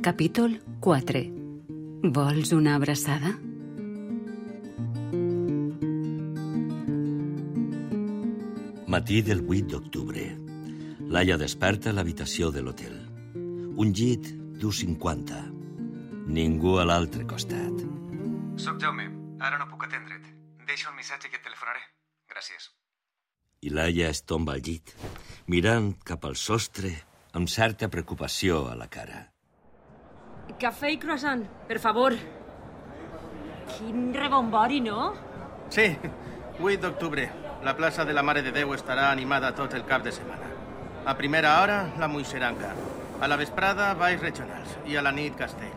Capítol 4. Vols una abraçada? Matí del 8 d'octubre. Laia desperta a l'habitació de l'hotel. Un llit d'ús 50. Ningú a l'altre costat. Soc Jaume. Ara no puc atendre't. Deixa un missatge que et telefonaré. Gràcies. I Laia es tomba al llit, mirant cap al sostre amb certa preocupació a la cara. Cafè i croissant, per favor. Quin rebombori, no? Sí, 8 d'octubre. La plaça de la Mare de Déu estarà animada tot el cap de setmana. A primera hora, la Moixeranca. A la vesprada, balls regionals. I a la nit, castell.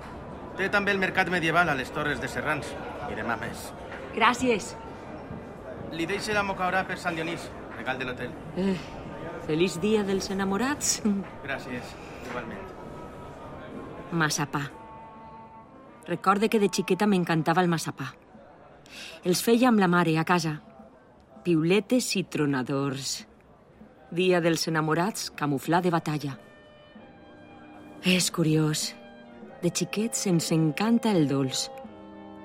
Té també el mercat medieval a les Torres de Serrans. I demà més. Gràcies. Li deixe la mocaora per Sant Dionís, regal de l'hotel. Eh, feliç dia dels enamorats. Gràcies, igualment. Massapà. Recorde que de xiqueta m'encantava el massapà. Els feia amb la mare a casa. Piuletes i tronadors. Dia dels enamorats, camuflar de batalla. És curiós. De xiquets ens encanta el dolç.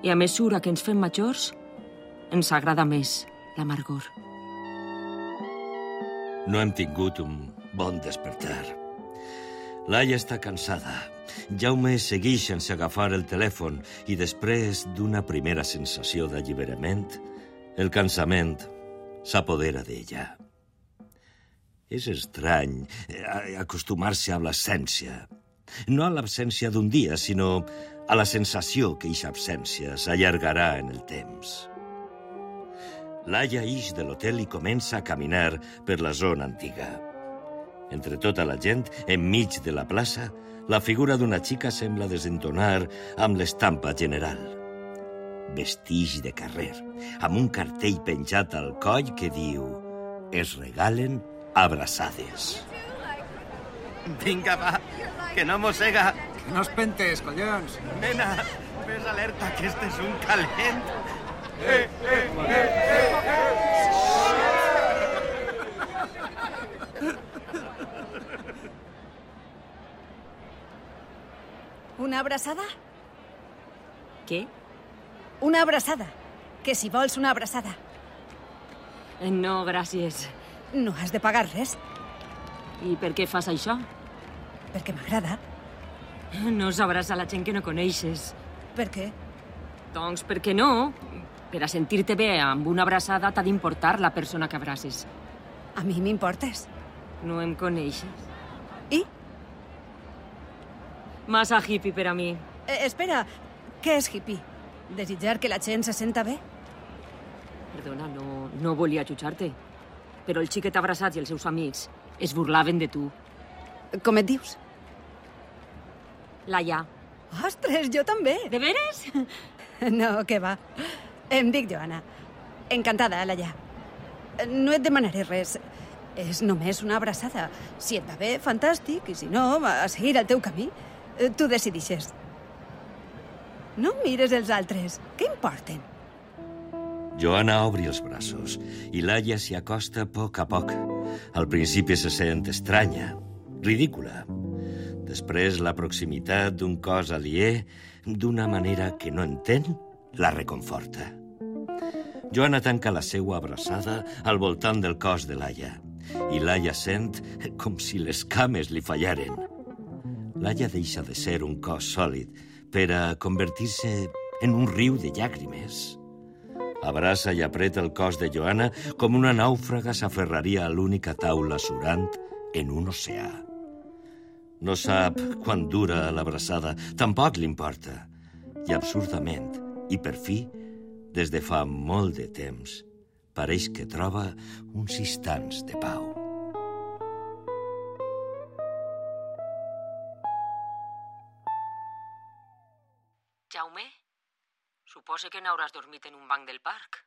I a mesura que ens fem majors, ens agrada més l'amargor. No hem tingut un bon despertar. Laia està cansada. Jaume segueix sense agafar el telèfon i després d'una primera sensació d'alliberament, el cansament s'apodera d'ella. És estrany eh, acostumar-se a l'absència. No a l'absència d'un dia, sinó a la sensació que eixa absència s'allargarà en el temps. Laia ix de l'hotel i comença a caminar per la zona antiga. Entre tota la gent, enmig de la plaça, la figura d'una xica sembla desentonar amb l'estampa general. Vestig de carrer, amb un cartell penjat al coll que diu «Es regalen abraçades». Vinga, va, que no mossega. No es pentes, collons. Nena, ves alerta, que este és un calent. Una abraçada? Què? Una abraçada. Que si vols una abraçada. Eh, No, gràcies. No has de pagar res, I per què fas això? perquè m'agrada. No sabràs a la gent que no coneixes. Per què? Doncs perquè no. Per a sentir-te bé amb una abraçada t'ha d'importar la persona que abraces. A mi m'importes. No em coneixes. I? Massa hippie per a mi. Eh, espera, què és hippie? Desitjar que la gent se senta bé? Perdona, no, no volia jutjar-te. Però el xiquet abraçat i els seus amics es burlaven de tu. Com et dius? Laia. Ostres, jo també. De veres? No, què va. Em dic Joana. Encantada, Laia. No et demanaré res. És només una abraçada. Si et va bé, fantàstic, i si no, a seguir el teu camí. Eh, Tu decidixes. No mires els altres. Què importen? Joana obri els braços i Laia s'hi acosta a poc a poc. Al principi se sent estranya, ridícula. Després, la proximitat d'un cos aliè, d'una manera que no entén, la reconforta. Joana tanca la seua abraçada al voltant del cos de Laia i Laia sent com si les cames li fallaren. Laia deixa de ser un cos sòlid per a convertir-se en un riu de llàgrimes. Abraça i apreta el cos de Joana com una nàufraga s'aferraria a l'única taula surant en un oceà. No sap quan dura l'abraçada, tampoc li importa. I absurdament, i per fi, des de fa molt de temps, pareix que troba uns instants de pau. Jaume, suposa que n'hauràs dormit en un banc del parc.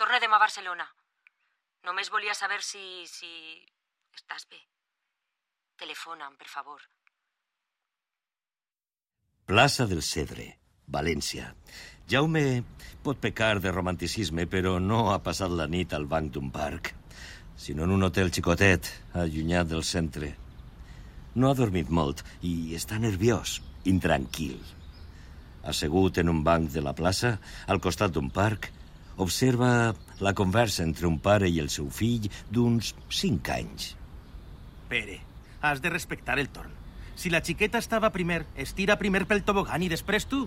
Torna demà a Barcelona. Només volia saber si... si... estàs bé. Telefona'm, per favor. Plaça del Cedre, València. Jaume pot pecar de romanticisme, però no ha passat la nit al banc d'un parc, sinó en un hotel xicotet, allunyat del centre. No ha dormit molt i està nerviós, intranquil. Assegut en un banc de la plaça, al costat d'un parc, observa la conversa entre un pare i el seu fill d'uns 5 anys. Pere, has de respectar el torn. Si la xiqueta estava primer, estira primer pel tobogan i després tu.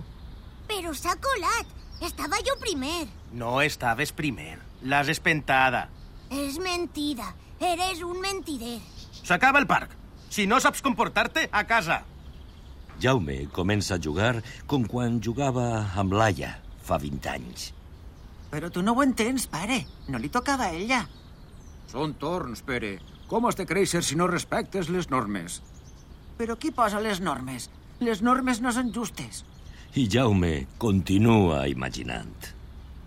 Però s'ha colat. Estava jo primer. No estaves primer. L'has espentada. És mentida. Eres un mentider. S'acaba el parc. Si no saps comportar-te, a casa. Jaume comença a jugar com quan jugava amb Laia fa 20 anys. Però tu no ho entens, pare. No li tocava a ella. Són torns, Pere. Com has de créixer si no respectes les normes? Però qui posa les normes? Les normes no són justes. I Jaume continua imaginant.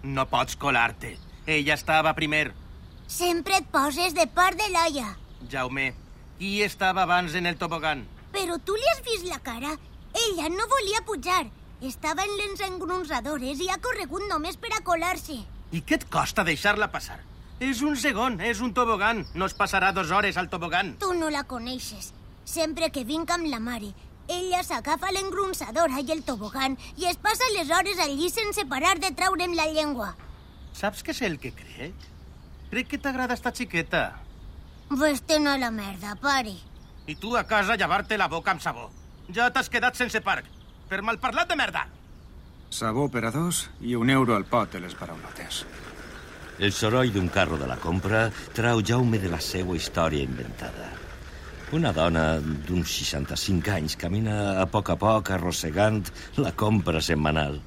No pots colar-te. Ella estava primer. Sempre et poses de part de l'Aia. Jaume, qui estava abans en el tobogan? Però tu li has vist la cara? Ella no volia pujar. Estava en les engronsadores i ha corregut només per a colar-se. I què et costa deixar-la passar? És un segon, és un tobogan. No es passarà dues hores al tobogan. Tu no la coneixes. Sempre que vinc amb la mare, ella s'agafa l'engronsadora i el tobogan i es passa les hores allí sense parar de traure'm la llengua. Saps què és el que crec? Crec que t'agrada esta xiqueta. Vés-te'n a la merda, pare. I tu a casa llevar-te la boca amb sabó. Ja t'has quedat sense parc. Per malparlat de merda. Sabó per a dos i un euro al pot de les paraulotes. El soroll d'un carro de la compra trau Jaume de la seva història inventada. Una dona d'uns 65 anys camina a poc a poc arrossegant la compra setmanal.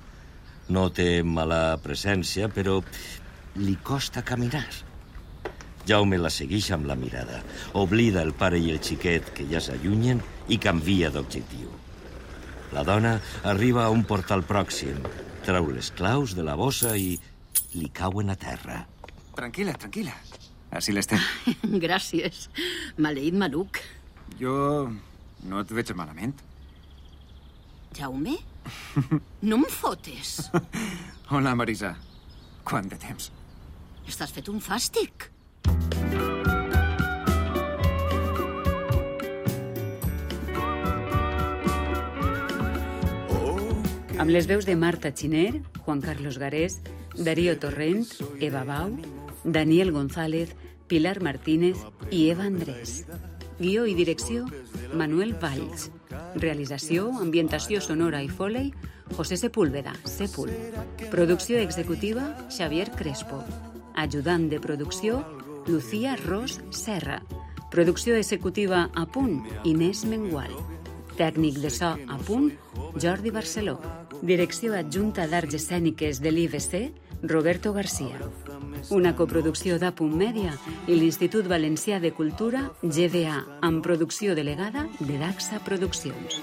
No té mala presència, però li costa caminar. Jaume la segueix amb la mirada. Oblida el pare i el xiquet que ja s'allunyen i canvia d'objectiu. La dona arriba a un portal pròxim, treu les claus de la bossa i li cauen a terra. Tranquil·la, tranquil·la. Així l'estem. Gràcies. Maleït maluc. Jo no et veig malament. Jaume? No em fotes. Hola, Marisa. Quant de temps? Estàs fet un fàstic. Amb les veus de Marta Xiner, Juan Carlos Garés, Darío Torrent, Eva Bau, Daniel González, Pilar Martínez i Eva Andrés. Guió i direcció, Manuel Valls. Realització, ambientació sonora i foley, José Sepúlveda, Sepul. Producció executiva, Xavier Crespo. Ajudant de producció, Lucía Ros Serra. Producció executiva a punt, Inés Mengual. Tècnic de so a punt, Jordi Barceló. Direcció adjunta d'Arts Escèniques de l'IBC, Roberto García. Una coproducció d'Apunt Mèdia i l'Institut Valencià de Cultura, GVA, amb producció delegada de Daxa Produccions.